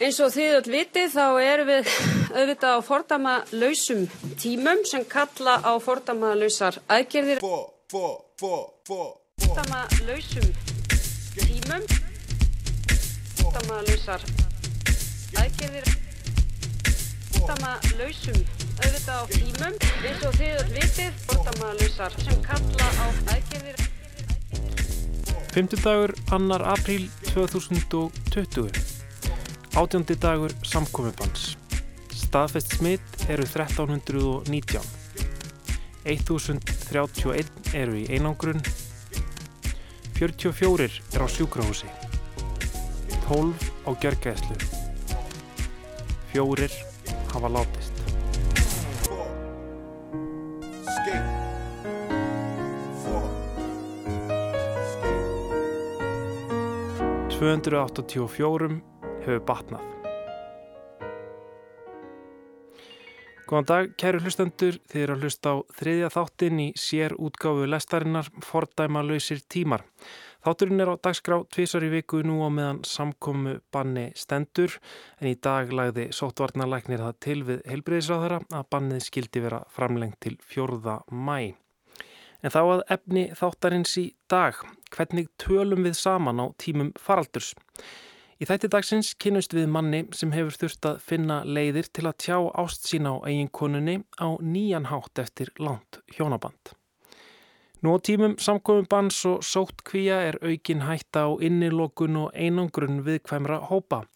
Eins og þið öll vitið þá erum við auðvitað á fordama lausum tímum sem kalla á fordama lausar aðgerðir. Fordama lausum tímum, fordama lausar aðgerðir, fordama lausum auðvitað á tímum. Eins og þið öll vitið fordama lausar sem kalla á aðgerðir. Fymtudagur, annar apríl 2020. Átjóndi dagur samkomiðbans. Staðfest smitt eru 1319. 1031 eru í einangrun. 44 er á sjúkrahúsi. 12 á gjörgæðslu. Fjórir hafa látist. 284 hefur batnað. Góðan dag, kæru hlustendur, þið eru að hlusta á þriðja þáttinn í sér útgáfu lestarinnar Fordæma lausir tímar. Þátturinn er á dagskrá tvísar í viku nú á meðan samkomu banni stendur en í dag lagði sóttvarnarleiknir það til við heilbreyðisráðara að bannið skildi vera framlengt til fjórða mæ. En þá að efni þáttarins í dag, hvernig tölum við saman á tímum faraldurs? Í þætti dagsins kynust við manni sem hefur þurft að finna leiðir til að tjá ást sína á eiginkonunni á nýjan hátt eftir langt hjónaband. Nú á tímum samkominn bans og sótt kvíja er aukin hætta á innilokun og einangrun viðkvæmra hópa.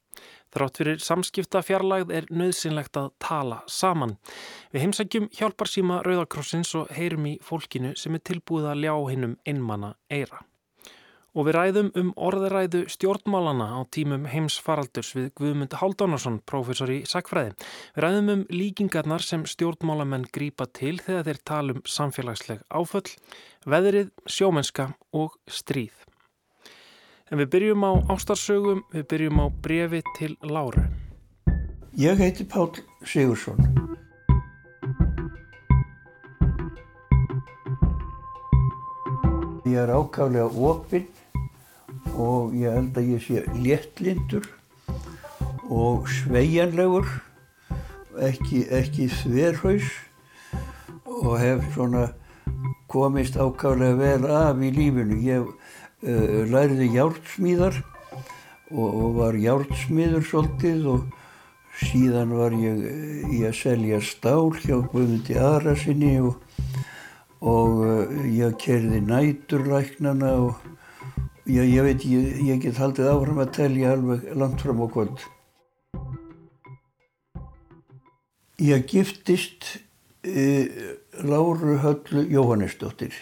Þrátt fyrir samskipta fjarlægð er nöðsynlegt að tala saman. Við heimsækjum hjálpar síma Rauðakrossins og heyrum í fólkinu sem er tilbúið að ljá hinnum einmanna eira og við ræðum um orðaræðu stjórnmálana á tímum heimsfaraldurs við Guðmund Haldánarsson, professor í Sakfræði. Við ræðum um líkingarnar sem stjórnmálamenn grýpa til þegar þeir talum samfélagsleg áföll, veðrið, sjómenska og stríð. En við byrjum á ástarsögum, við byrjum á brefi til Láru. Ég heiti Pál Sigursson. Ég er ákaflega opinn og ég held að ég sé léttlindur og sveigjanlegur ekki, ekki þverhaus og hef svona komist ákaflega vel af í lífinu. Ég uh, læriði hjártsmíðar og, og var hjártsmíður svolítið og síðan var ég í að selja stál hjá Guðmundi Arasinni og, og uh, ég kerði næturlæknana og ég, ég veit, ég, ég get haldið áfram að telja alveg langt fram á kvöld. Ég giftist e, Láru Höllu Jóhannesdóttir.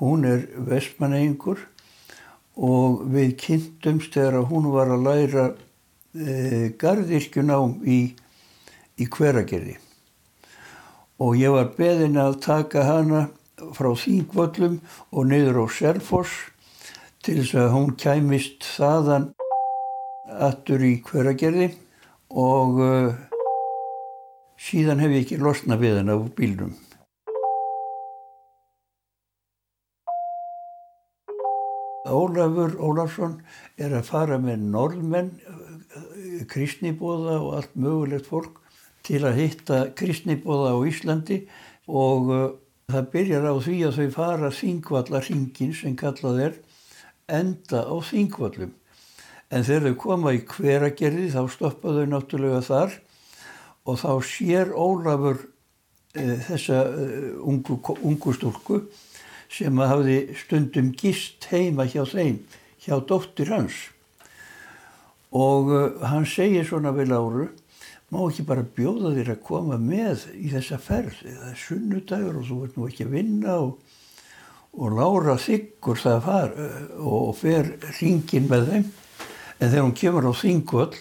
Hún er vestmannegingur og við kynntumst þegar hún var að læra e, gardirkjunám í, í hveragerði. Og ég var beðin að taka hana frá Þingvöllum og niður á Selfoss til þess að hún kæmist þaðan aftur í hveragerði og uh, síðan hef ég ekki losna við henn á bílnum. Ólafur Ólafsson er að fara með norðmenn, uh, kristnibóða og allt mögulegt fólk til að hitta kristnibóða á Íslandi og uh, það byrjar á því að þau fara þingvallarhingin sem kallað er enda á þingvallum. En þegar þau koma í hveragerði þá stoppa þau náttúrulega þar og þá sér Ólafur e, þessa e, ungu, ungu stúrku sem hafði stundum gist heima hjá þeim, hjá dóttir hans. Og e, hann segir svona við Láru, má ekki bara bjóða þér að koma með í þessa ferð, það er sunnudagur og þú veit nú ekki að vinna og og Lára þykkur það far og fer ringin með þeim. En þegar hún kemur á þingvöld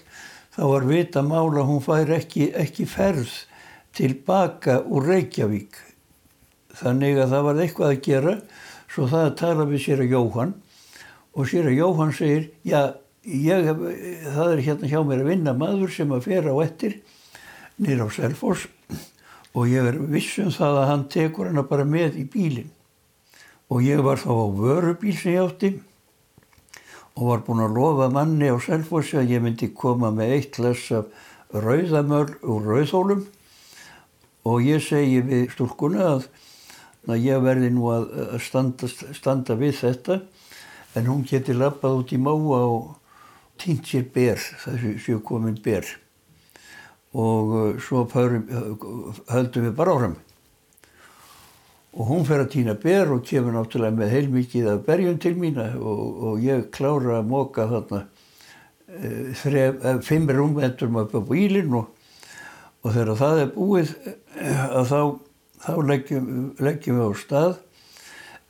þá var vita mála hún fær ekki, ekki ferð tilbaka úr Reykjavík. Þannig að það var eitthvað að gera svo það að tala við sér að Jóhann. Og sér að Jóhann segir já, ég, það er hérna hjá mér að vinna maður sem að fer á ettir nýra á Selfors og ég er vissum það að hann tekur hana bara með í bílinn og ég var þá á vörubíl sem ég átti og var búin að lofa manni á Selfossi að ég myndi koma með eitt glas af rauðamöl úr rauðhólum. Og ég segi við stúrkuna að, að ég verði nú að standa, standa við þetta en hún geti lappað út í máa og týnt sér ber, þessu séu komin ber. Og uh, svo förum, höldum við bara áram og hún fer að týna ber og kemur náttúrulega með heilmikið af berjum til mína og, og ég klára að móka þarna e, þref, e, fimm rúmventurum upp á bílinn og, og þegar það er búið að þá, þá leggjum, leggjum við á stað.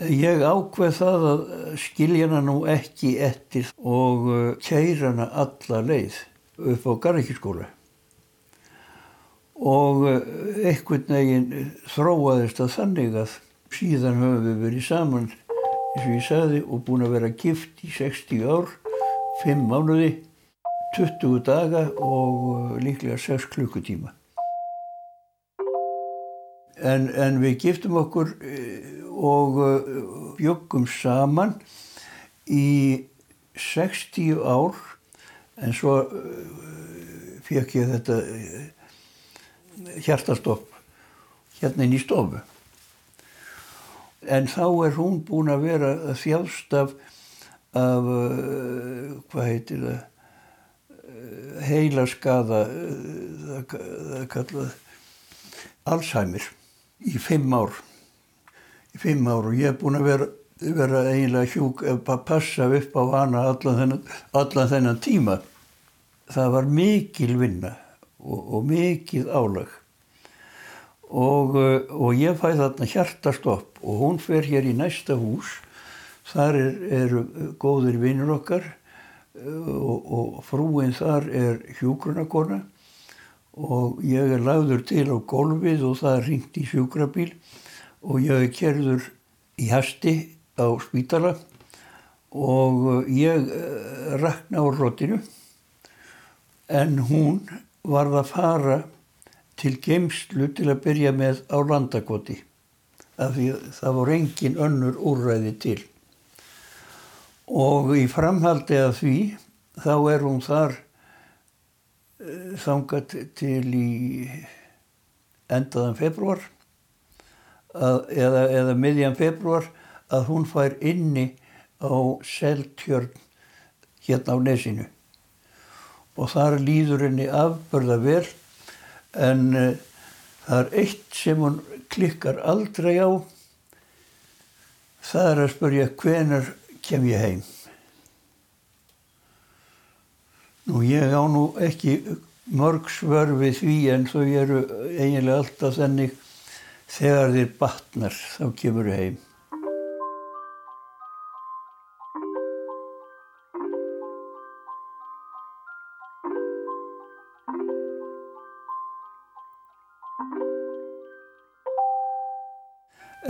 Ég ákveð það að skilja hana nú ekki eftir og kæra hana alla leið upp á Garðekískóla og einhvern veginn þróaðist að þannig að síðan höfum við verið saman eins og ég sagði og búin að vera gift í 60 ár, 5 mánuði, 20 daga og líklega 6 klukkutíma. En, en við giftum okkur og bjöggum saman í 60 ár en svo fekk ég þetta hjartastopp hérna inn í stofu. En þá er hún búin að vera þjást af, af hvað heitir það, heilaskaða, það, það kallað Alzheimer í fimm ár í fimm ár og ég hef búin að vera, vera eiginlega hjúk að passa upp á hana allan þennan, allan þennan tíma. Það var mikil vinna og, og mikil álag. Og, og ég fæ þarna hjartastopp og hún fer hér í næsta hús. Þar eru er góðir vinnur okkar og, og frúin þar er hjúgrunarkona og ég er lagður til á gólfið og það er ringt í sjúkrabíl. Og ég kerður í hasti á spítala. Og ég eh, rakna á rótinu en hún varð að fara til geimslu til að byrja með á landakoti af því það voru engin önnur úrræði til. Og í framhaldi af því þá er hún þar eh, þangað til í endaðan februar að, eða, eða miðjan februar að hún fær inni á seltjörn hérna á nesinu og þar líður henni afbörða vel en uh, það er eitt sem hún klikkar aldrei á. Það er að spurja hvenar kem ég heim? Nú ég á nú ekki mörg svör við því en þau eru eiginlega alltaf þennig Þegar þér batnar þá kemur þau heim.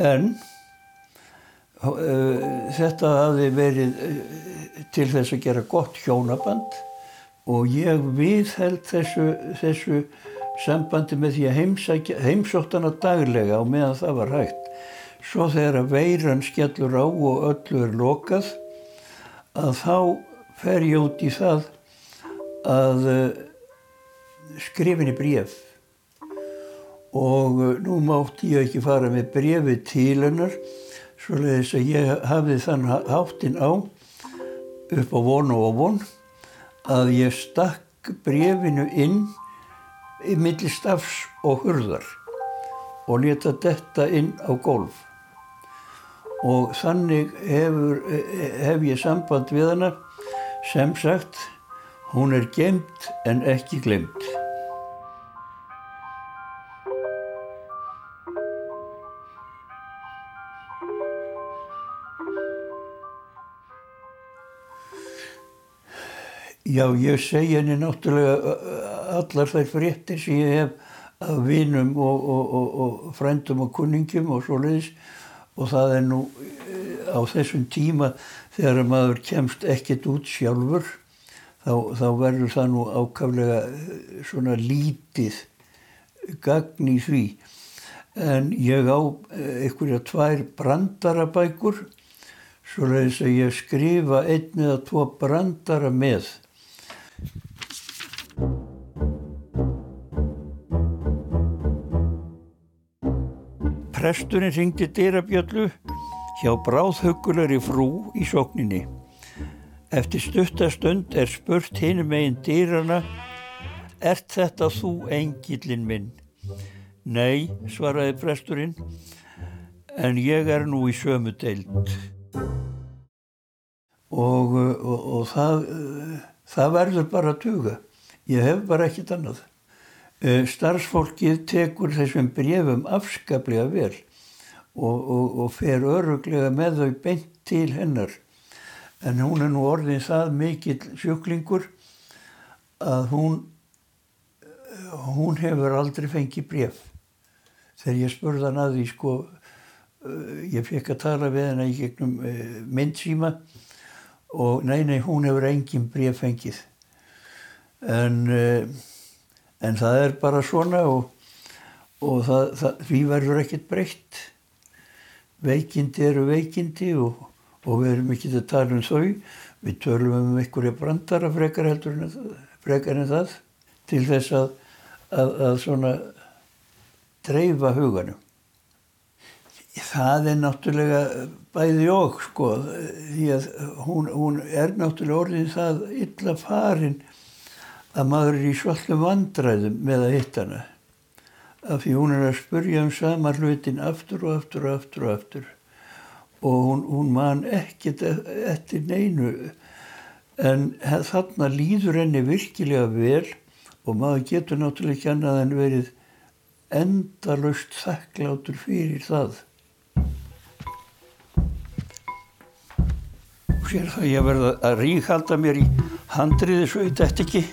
En uh, þetta hafi verið uh, til þess að gera gott hjónaband og ég viðheld þessu, þessu sambandi með því að heimsóttana daglega á meðan það var hægt. Svo þegar veiran skellur á og öllu er lokað að þá fer ég út í það að eh, skrifinni bref og eh, nú mátti ég ekki fara með brefi til hennar svo leiðis að ég hafði þann háttin á upp á von og á von að ég stakk brefinu inn í milli stafs og hurðar og leta detta inn á golf og þannig hefur, hef ég samband við hana. Sem sagt hún er gemt en ekki glemt Já, ég segi henni náttúrulega allar þær fréttir sem ég hef af vinum og, og, og, frændum og kunningum og svo leiðis og það er nú á þessum tíma þegar maður kemst ekkert út sjálfur þá, þá verður það nú ákaflega svona lítið gagn í því en ég á einhverja tvær brandarabækur svo leiðis að ég skrifa einn eða tvo brandara með. Presturinn ringdi dyrabjöllu hjá bráðhugulari frú í sókninni. Eftir stuttastund er spurt hinn meginn dýrana, ert þetta þú engillin minn? Nei, svaraði presturinn, en ég er nú í sömu deild. Og, og, og það, það verður bara að tuga. Ég hef bara ekkit annað. Eh, starfsfólkið tekur þessum brefum afskaplega vel og, og fer öruglega með þau beint til hennar. En hún er nú orðin það mikill sjúklingur að hún, hún hefur aldrei fengið bref. Þegar ég spurði hann að því, sko, ég fekk að tala við hennar í gegnum myndsíma og nei, nei, hún hefur engin bref fengið. En, en það er bara svona og, og það, það, því verður ekkert breytt. Veikindi eru veikindi og og við erum ekki að tala um þau, við tölum um einhverja brandara frekar heldur en, frekar en það til þess að, að, að svona dreifa huganum. Það er náttúrulega bæði og sko, því að hún, hún er náttúrulega orðin það illa farin að maður er í svallum vandræðum með að hitta hana. Af því hún er að spurja um sama hlutin aftur og aftur og aftur og aftur og hún, hún man ekkert eftir neinu en þarna líður henni virkilega vel og maður getur náttúrulega ekki annað en verið endalust þakklátur fyrir það. Og sér það ég verða að ríkhalda mér í handriði svo ég dætt ekki.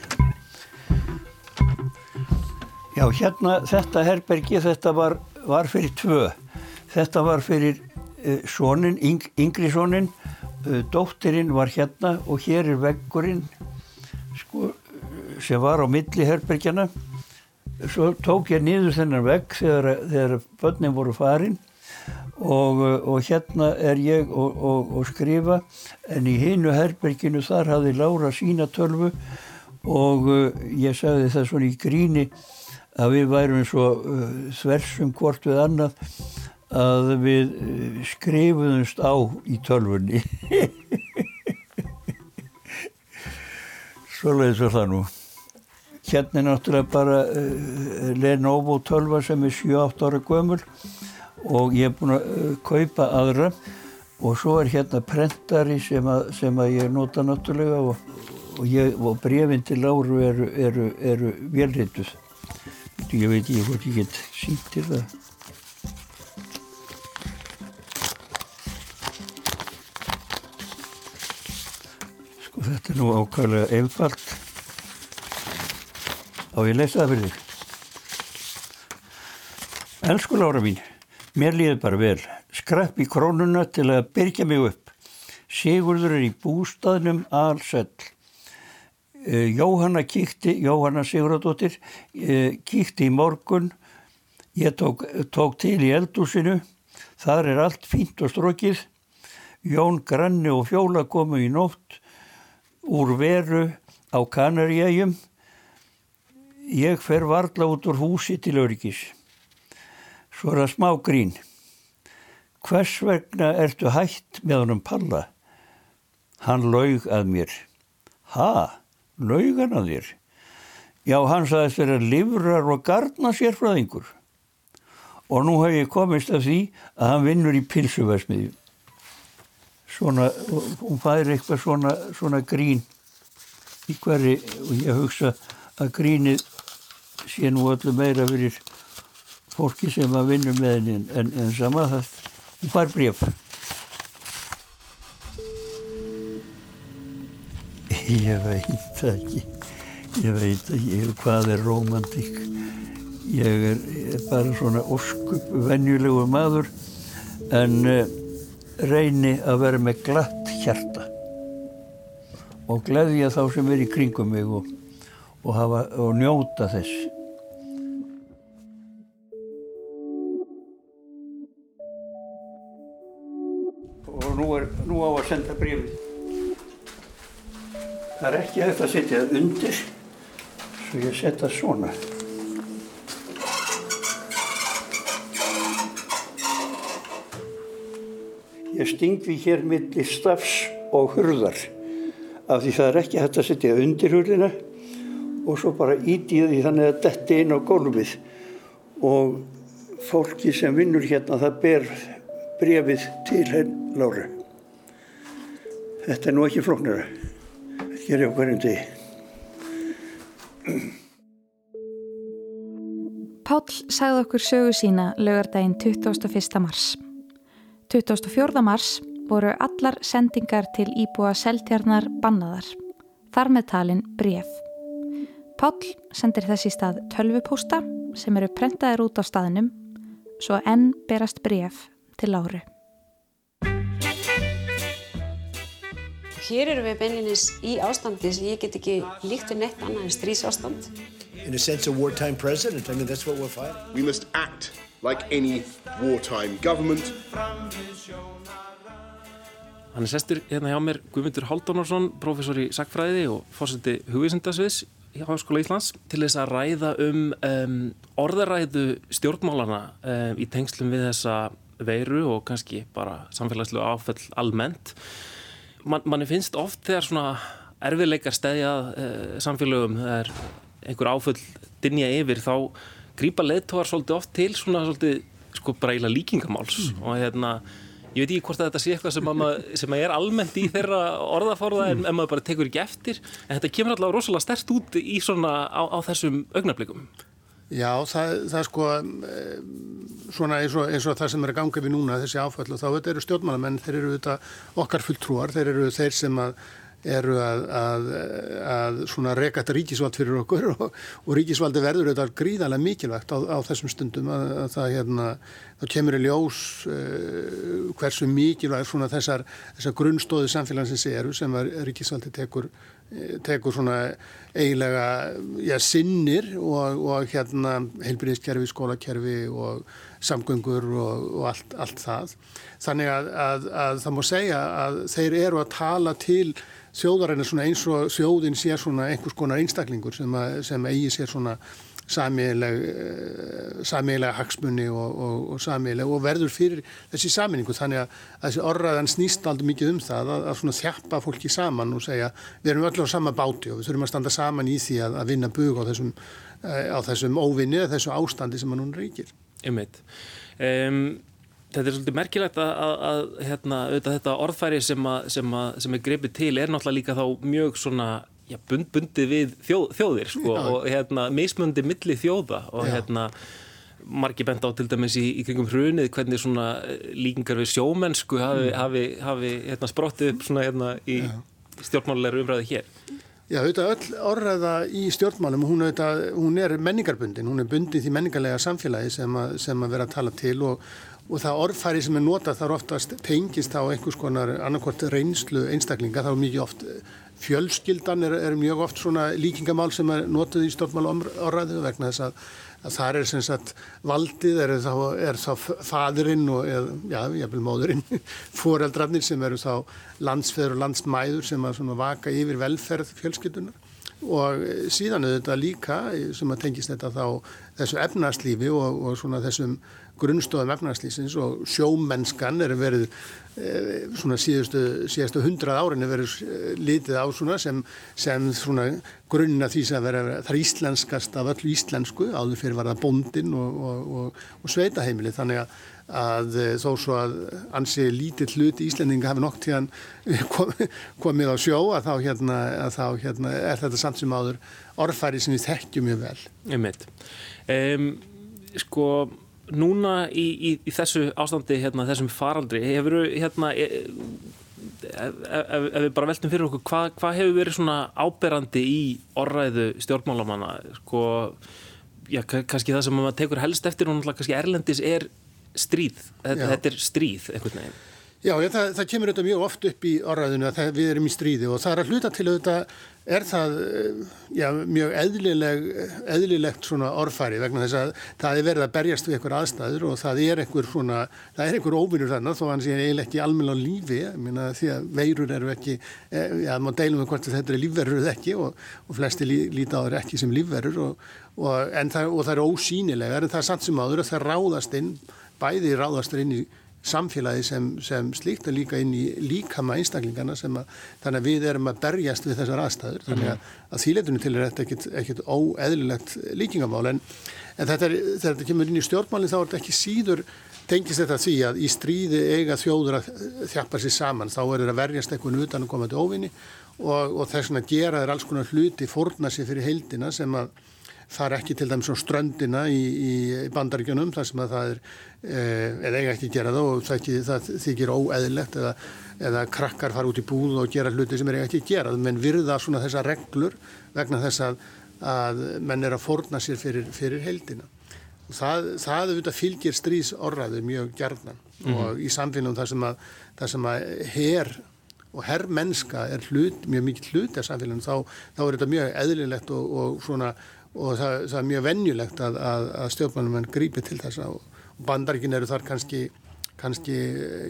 Já hérna þetta herbergi þetta var, var fyrir tvö. Þetta var fyrir sónin, yng, yngri sónin, dóttirinn var hérna og hér er veggurinn sko, sem var á milli herbergjana. Svo tók ég niður þennan vegg þegar, þegar börnin voru farin og, og hérna er ég og, og, og skrifa en í hinu herberginu þar hafði Lára sína tölvu og ég sagði það svona í gríni að við værum svo uh, þversum hvort við annað að við skrifuðumst á í tölfunni svoleiðis var það nú. Hérna er náttúrulega bara uh, Lenovo tölva sem er 7-8 ára gömul og ég er búin að uh, kaupa aðra. Og svo er hérna prentari sem að, sem að ég nota náttúrulega og, og, og brefin til Láru eru, eru, eru velrituð ég veit ekki hvort ég get sínt til það. Sko þetta er nú ákvæmlega einfalt. Á ég lesa það fyrir þig? Elsku Lára mín mér líður bara vel. Skrapp í krónuna til að byrja mig upp. Sigurður er í bústaðnum allsell Jóhanna kíkti, Jóhanna Sigurðardóttir kíkti í morgun. Ég tók, tók til í eldúsinu þar er allt fínt og strókið Jón Granni og Fjóla komu í nótt úr veru á Kanaríæjum ég fer varla út úr húsi til öryggis. Svo er það smá grín. Hvers vegna ertu hætt með honum Palla? Hann laug að mér. Ha? Laugan að þér. Já, hann sagðist vera livrar og gardna sérfræðingur. Og nú hef ég komist af því að hann vinnur í pilsuversmiðju. Svona, hún fær eitthvað svona, svona grín í hverju og ég hugsa að grínið sé nú öllu meira fyrir fólki sem að vinna með henni en, en sama það, hún fær bref. Ég veit ekki, ég veit ekki hvað er romantík. Ég er, er bara svona óskup venjulegu maður en uh, reyni að vera með glatt hjarta og gleðja þá sem er í kringum mig og, og, hafa, og njóta þess. Það er ekki hægt að setja það undir, svo ég setja svona. Ég stingvi hér millir stafs og hurðar af því það er ekki hægt að setja undir hurðina og svo bara íti því þannig að detti inn á gólfið og fólki sem vinnur hérna það ber brefið til henn Láru. Þetta er nú ekki flóknara. Ég á hverjum degi. Páll sagði okkur sögu sína lögardaginn 21. mars. 24. mars voru allar sendingar til íbúa seltjarnar bannaðar. Þar með talin bref. Páll sendir þessi stað tölvupósta sem eru prentaðir út á staðinum svo enn berast bref til Láru. Hér eru við beinlinis í ástandi sem ég get ekki líkt við neitt annað en strísástand. In a sense, a wartime president. I mean, that's what we're fighting. We must act like any wartime government. Hann er sestur hérna hjá mér Guðmundur Haldunarsson, professor í sakfræði og fórseti hugvísindasviðs í Háskóla Íslands til þess að ræða um, um orðaræðu stjórnmálana um, í tengslum við þessa veiru og kannski bara samfélagslu áfell almennt. Man, manni finnst oft þegar svona erfiðleikar stæðjað uh, samfélögum, þegar einhver áfell dinja yfir þá grýpa leðtóar svolítið oft til svona svolítið sko bara íla líkingamáls. Mm. og hérna ég veit ekki hvort þetta sé eitthvað sem, maður, sem er almennt í þeirra orðaforða en, en maður bara tekur ekki eftir. En þetta kemur allavega rosalega stert út í svona á, á þessum augnablikum Já, það, það sko svona eins og, eins og það sem er að ganga við núna þessi áfall og þá þetta eru stjórnmálamenn þeir eru þetta okkar fulltrúar þeir eru þeir sem að eru að, að, að svona reka þetta ríkisvald fyrir okkur og, og ríkisvaldi verður þetta gríðarlega mikilvægt á, á þessum stundum að, að það hérna, þá kemur í ljós uh, hversu mikilvægt svona þessar, þessar grunnstóði samfélagsins eru sem ríkisvaldi tekur, tekur svona eiginlega já, sinnir og, og hérna heilbyrðiskerfi, skólakerfi og samgöngur og, og allt, allt það. Þannig að, að það má segja að þeir eru að tala til þjóðarinn er svona eins og þjóðin sé svona einhvers konar einstaklingur sem, að, sem eigi sér svona samílega eh, hagsmunni og, og, og samílega og verður fyrir þessi saminningu þannig að, að þessi orraðan snýst aldrei mikið um það að, að svona þjappa fólki saman og segja við erum öll á sama báti og við þurfum að standa saman í því að vinna bug á þessum, eh, á þessum óvinni eða þessu ástandi sem að núna reykir. Ymmiðt. Um, Þetta er svolítið merkilegt að, að, að hérna, þetta orðfæri sem, að, sem, sem er grepið til er náttúrulega líka þá mjög svona já, bund, bundið við þjóð, þjóðir sko, og hérna, mismundi milli þjóða og já. hérna margi bent á til dæmis í, í kringum hrunið hvernig svona eh, líkingar við sjómennsku hafi, mm. hafi, hafi hérna, sprottið upp svona hérna í stjórnmálulegur umræði hér. Já, auðvitað öll orðaða í stjórnmálum, hún, auðvitað, hún er menningarbundin, hún er bundin því menningarlega samfélagi sem að, sem að vera að tala til og, og það orðfæri sem er notað þar oftast tengist á einhvers konar annarkort reynslu einstaklinga, þá mikið oft fjölskyldan er, er mjög oft svona líkingamál sem er notað í stjórnmálum orðaðu vegna þess að að það er sem sagt valdið er þá, er þá fadurinn og eða, já, jáfnvel móðurinn foreldrarnir sem eru þá landsfeður og landsmæður sem að svona vaka yfir velferð fjölskyldunar og síðan auðvitað líka sem að tengist þetta þá þessu efnarslífi og, og svona þessum grunnstofum efnarslísins og sjómennskan er verið Eh, svona síðustu, síðustu hundrað árin er verið eh, litið á svona sem, sem svona grunna því sem vera, það er íslenskast af öllu íslensku, áður fyrir var það bondin og, og, og, og sveitaheimili þannig að, að eh, þó svo að ansi lítið hluti íslendinga hafi nokk tíðan kom, komið á sjó að þá, hérna, að þá hérna, er þetta samt sem áður orðfæri sem við þekkjum mjög vel. Ég meit. Um, sko núna í, í, í þessu ástandi hérna, þessum faraldri hefur hérna e, ef, ef, ef við bara veltum fyrir okkur hvað hva hefur verið svona áberandi í orðræðu stjórnmálamanna? Sko, já, kannski það sem maður tekur helst eftir og náttúrulega kannski Erlendis er stríð. Þetta, þetta er stríð einhvern veginn Já, ég, það, það kemur auðvitað mjög oft upp í orðaðinu að það, við erum í stríði og það er að hluta til auðvitað er það eh, já, mjög eðlileg, eðlilegt svona orðfæri vegna þess að það er verið að berjast við einhver aðstæður og það er einhver svona, það er einhver óvinnur þarna þó hann sé eiginlega ekki almenna á lífi, minna því að veirur eru ekki, eh, já, maður deilum við hvort þetta er lífverður eða ekki og, og flesti lí, líta á þeir ekki sem lífverður og, og, og það er ósýnilegar en það er samt sem áður að það ráðast inn, bæði ráðast inn í samfélagi sem, sem slíkt og líka inn í líkama einstaklingarna sem að þannig að við erum að berjast við þessar aðstæður. Þannig að, að þýleitunum til er þetta ekkit óeðlilegt líkingamál. En, en þetta er, þegar þetta kemur inn í stjórnmálinn þá er þetta ekki síður tengist þetta því að í stríði eiga þjóður að þjappa sér saman. Þá er þetta að verjast eitthvað utan að koma til óvinni og, og þess að gera þeir alls konar hluti fórna sér fyrir heildina sem að fara ekki til dæmis á ströndina í, í bandaríkjunum þar sem að það er, eh, eða eiga ekki að gera það og það, ekki, það þykir óeðlegt eða, eða krakkar fara út í búð og gera hluti sem er ekki að gera menn virða svona þessa reglur vegna þess að, að menn er að forna sér fyrir, fyrir heldina og það, það auðvitað fylgir strísorraðu mjög gerðnan mm -hmm. og í samfélagum þar sem að, þar sem að her og herrmennska er hlut, mjög mikið hlut þá, þá er þetta mjög eðlilegt og, og svona og það, það er mjög vennjulegt að, að, að stjórnmannum grípi til þess og bandaríkin eru þar kannski, kannski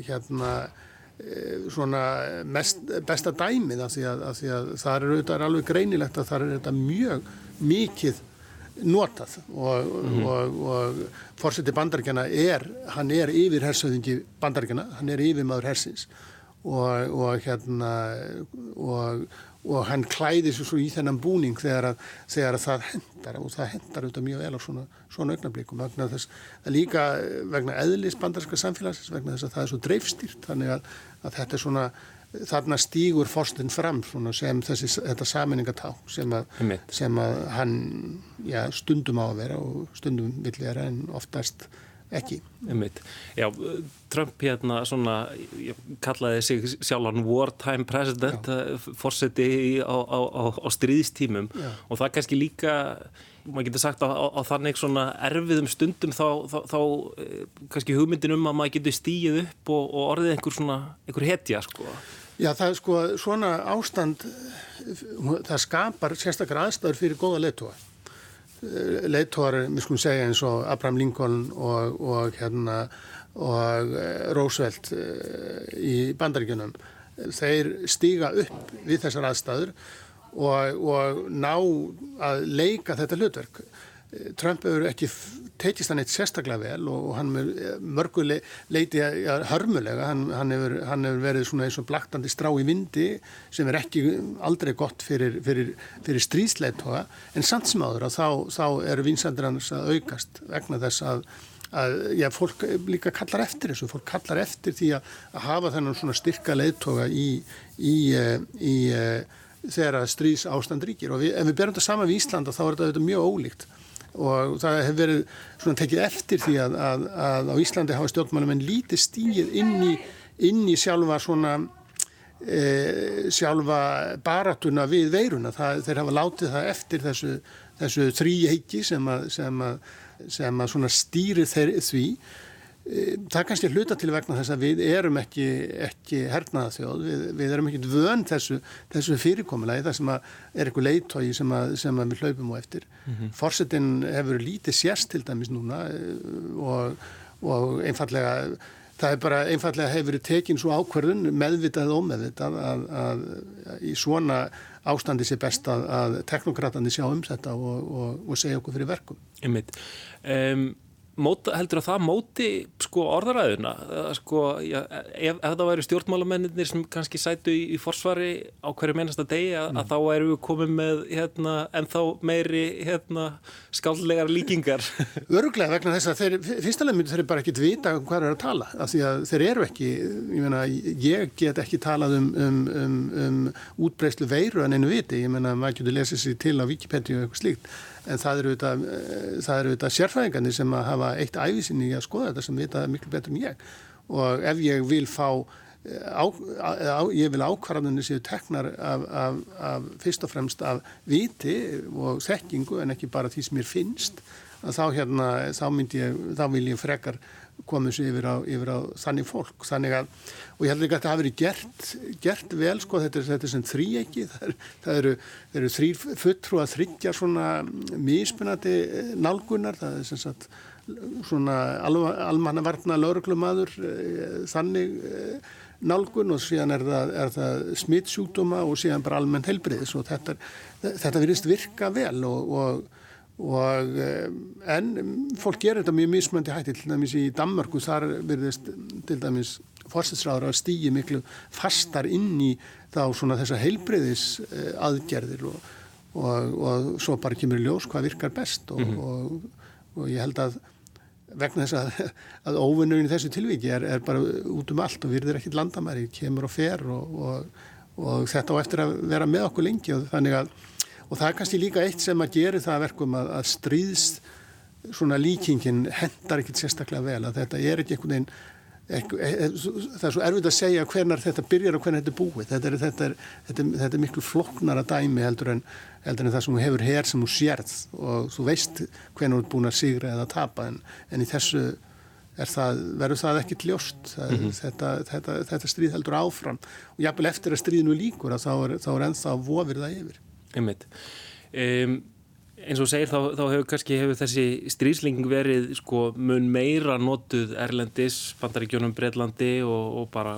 hérna e, svona mest, besta dæmið af því að, að, því að það er auðvitað alveg greinilegt að það er þetta mjög mikið notað. Og, mm -hmm. og, og fórseti bandaríkjana er, hann er yfir hersöðingi bandaríkjana, hann er yfir maður hersins. Og, og hérna og og hann klæði svo í þennan búning þegar að, þegar að það hendar og það hendar auðvitað mjög vel á svona, svona augnablikum vegna þess að líka vegna eðlis bandarska samfélagsins vegna þess að það er svo dreifstýrt þannig að, að þetta er svona þarna stýgur fórstinn fram sem þessi, þetta saminningatá sem, sem að hann já, stundum á að vera og stundum vill vera en oftast ekki. Já, Trump hérna svona, kallaði sig sjálfan wartime president, eh, fórseti á, á, á, á stríðstímum Já. og það kannski líka, maður getur sagt á þannig svona erfiðum stundum þá, þá, þá eh, kannski hugmyndin um að maður getur stíið upp og, og orðið einhver svona, einhver hetja sko. Já, það er sko svona ástand, það skapar sérstaklega aðstæður fyrir góða leitúa leittóar, við skulum segja eins og Abraham Lincoln og, og, hérna, og eh, Roosevelt eh, í bandaríkunum þeir stíga upp við þessar aðstæður og, og ná að leika þetta hlutverk Trump hefur ekki tekist hann eitt sérstaklega vel og hann mörgu leiti ja, hörmulega, hann, hann, hefur, hann hefur verið svona eins og blaktandi strá í vindi sem er ekki aldrei gott fyrir, fyrir, fyrir stríðsleitoga en samt sem áður að þá, þá eru vinsandir hans að aukast vegna þess að, að já, fólk líka kallar eftir þessu, fólk kallar eftir því að, að hafa þennan svona styrka leitoga í, í, eh, í, í eh, þegar stríðs ástand ríkir. Og við, ef við berum þetta sama við Íslanda þá er þetta mjög ólíkt og það hefur verið svona tekið eftir því að, að, að á Íslandi hafa stjórnmálum en lítið stíð inn í, inn í sjálfa svona e, sjálfa baratuna við veiruna. Það, þeir hafa látið það eftir þessu, þessu þrýheiki sem að, sem að, sem að stýri þeir, því það er kannski hluta til vegna þess að við erum ekki, ekki hernaða þjóð, við, við erum ekki vönd þessu, þessu fyrirkomulegi það sem er eitthvað leitói sem, sem við hlaupum á eftir. Mm -hmm. Forsetin hefur lítið sérst til dæmis núna eh, og, og einfallega það er bara einfallega hefur tekin svo ákverðun meðvitað og ómeðvitað að, að, að í svona ástandi sé best að, að teknokratandi sjá um þetta og, og, og segja okkur fyrir verkum. Ymmiðt. Um, móta, heldur að það móti sko, orðaræðuna sko, já, ef, ef það væri stjórnmálamennir sem kannski sætu í, í forsvari á hverju mennasta degi að, mm. að þá erum við komið með hérna, ennþá meiri hérna, skállegar líkingar. Öruglega vegna þess að þeir, fyrstulega myndir þeir bara ekkit vita um hvað er að tala af því að þeir eru ekki ég, meina, ég get ekki talað um, um, um, um útbreyslu veiru en einu viti, ég menna maður getur lesið sér til á Wikipedia og eitthvað slíkt en það eru þetta sérfræðingarnir sem að hafa eitt æfisinni í að skoða þetta sem vita miklu betur en ég. Og ef ég vil fá á, á, ég vil ákvarðanir séu teknar af, af, af fyrst og fremst af viti og þekkingu en ekki bara því sem mér finnst þá hérna, þá ég, þá vil ég frekar komið sér yfir á, yfir á þannig fólk, þannig að og ég held ekki að þetta hafi verið gert, gert vel sko, þetta er, þetta er sem þrý ekki það, það eru, eru þrýr fulltrú að þryggja svona mismunandi eh, nálgunar, það er sem sagt svona almannavarna lauruglumadur eh, þannig eh, nálgun og síðan er það, það smittsjúkdóma og síðan bara almennt helbriðis og þetta, þetta virðist virka vel og, og og eh, en fólk gerir þetta mjög mismöndi hætti til dæmis í Danmarku þar verðist til dæmis fórstinsráður að stýja miklu fastar inn í þá svona þessa heilbreyðis eh, aðgerðir og, og, og svo bara kemur ljós hvað virkar best og, mm -hmm. og ég held að vegna þess að, að óvinnurinn í þessu tilviki er, er bara út um allt og virðir ekkit landamæri, kemur og fer og þetta á eftir að vera með okkur lengi og þannig að og það er kannski líka eitt sem að gera það verkum að, að stríðs svona líkingin hendar ekkit sérstaklega vel að þetta er ekki einhvern veginn e, e, það er svo erfitt að segja hvernar þetta byrjar og hvernar þetta er búið. Þetta er, þetta er, þetta er, þetta er miklu floknara dæmi heldur en, heldur en það sem þú hefur hér sem þú sérð og þú veist hvernig þú ert búin að sigra eða að tapa. En, en í þessu það, verður það ekki ljóst. Það, mm -hmm. þetta stríð heldur áfram. Og jápil eftir að stríðinu líkur að þá er, þá er ennþá vofir það yfir Einmitt. Um, eins og segir þá, þá hefur kannski hefur þessi strísling verið sko mun meira notuð Erlendis, Bandaríkjónum, Breitlandi og, og bara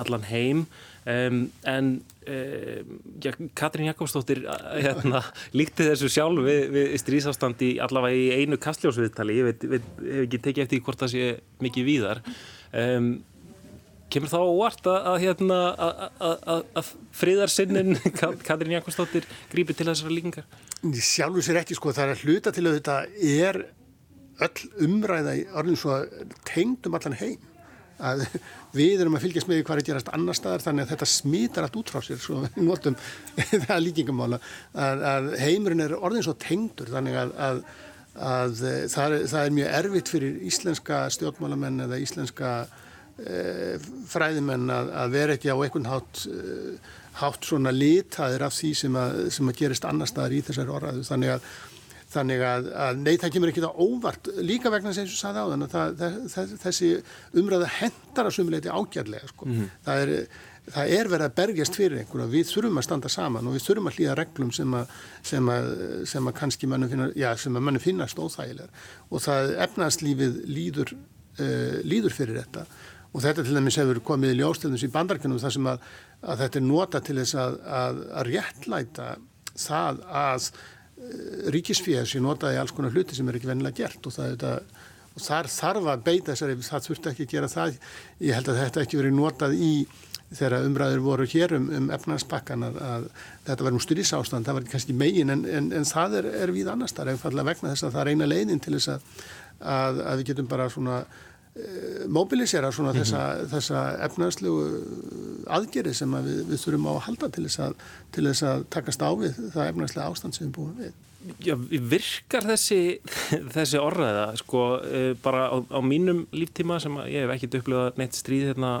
allan heim. Um, en um, ja, Katrín Jakobsdóttir hérna, líkti þessu sjálf við, við strísástandi allavega í einu kastljósviðtali. Ég veit, veit, hef ekki tekið eftir hvort það sé mikið víðar. Um, Kemur þá óvart að, að, hérna, að, að friðarsinnin Katrín Jakobsdóttir grípi til þessara líkingar? Sjálfur sér ekki sko, það er að hluta til að þetta er öll umræða í orðin svo tengdum allan heim. Að við erum að fylgjast með hvað er að gerast annar staðar þannig að þetta smítar allt út frá sér svo við notum það líkingamála. Að, að heimurinn er orðin svo tengdur þannig að, að, að það, er, það er mjög erfitt fyrir íslenska stjórnmálamenn eða íslenska fræðimenn að, að vera ekki á einhvern hátt, eh, hátt svona litaðir af því sem að, sem að gerist annar staðar í þessari orðaðu þannig að, þannig að nei það kemur ekki það óvart líka vegna sem þú sagði á þann að þessi umræða hendar að sumuleiti ágjörlega sko. mm -hmm. það, er, það er verið að bergjast fyrir einhverja við þurfum að standa saman og við þurfum að hlýða reglum sem að, sem að, sem að kannski mannum finnast óþægilegar og það efnarslífið líður, uh, líður fyrir þetta og þetta til dæmis hefur komið í ljóstöðnus í bandarkunum þar sem að, að þetta er nota til þess að, að, að réttlæta það að eh, ríkisfíða sé notaði alls konar hluti sem er ekki vennilega gert. Og, það, þetta, og þar þarf að beita þessari, það þurfti ekki að gera það. Ég held að þetta ekki verið notað í þegar umræður voru hér um, um efnarspakkan að, að þetta var um styrrisástand, það var kannski megin en, en, en það er, er við annars þar, ef falla vegna þess að það er eina leiðin til þess að við getum bara svona mobilisera svona mm -hmm. þessa, þessa efnarslegu aðgeri sem að við, við þurfum á að halda til þess að, til þess að takast á við það efnarslega ástand sem við búum við. Já, virkar þessi, þessi orðaða sko eh, bara á, á mínum líftíma sem ég hef ekkert upplifað neitt stríð hérna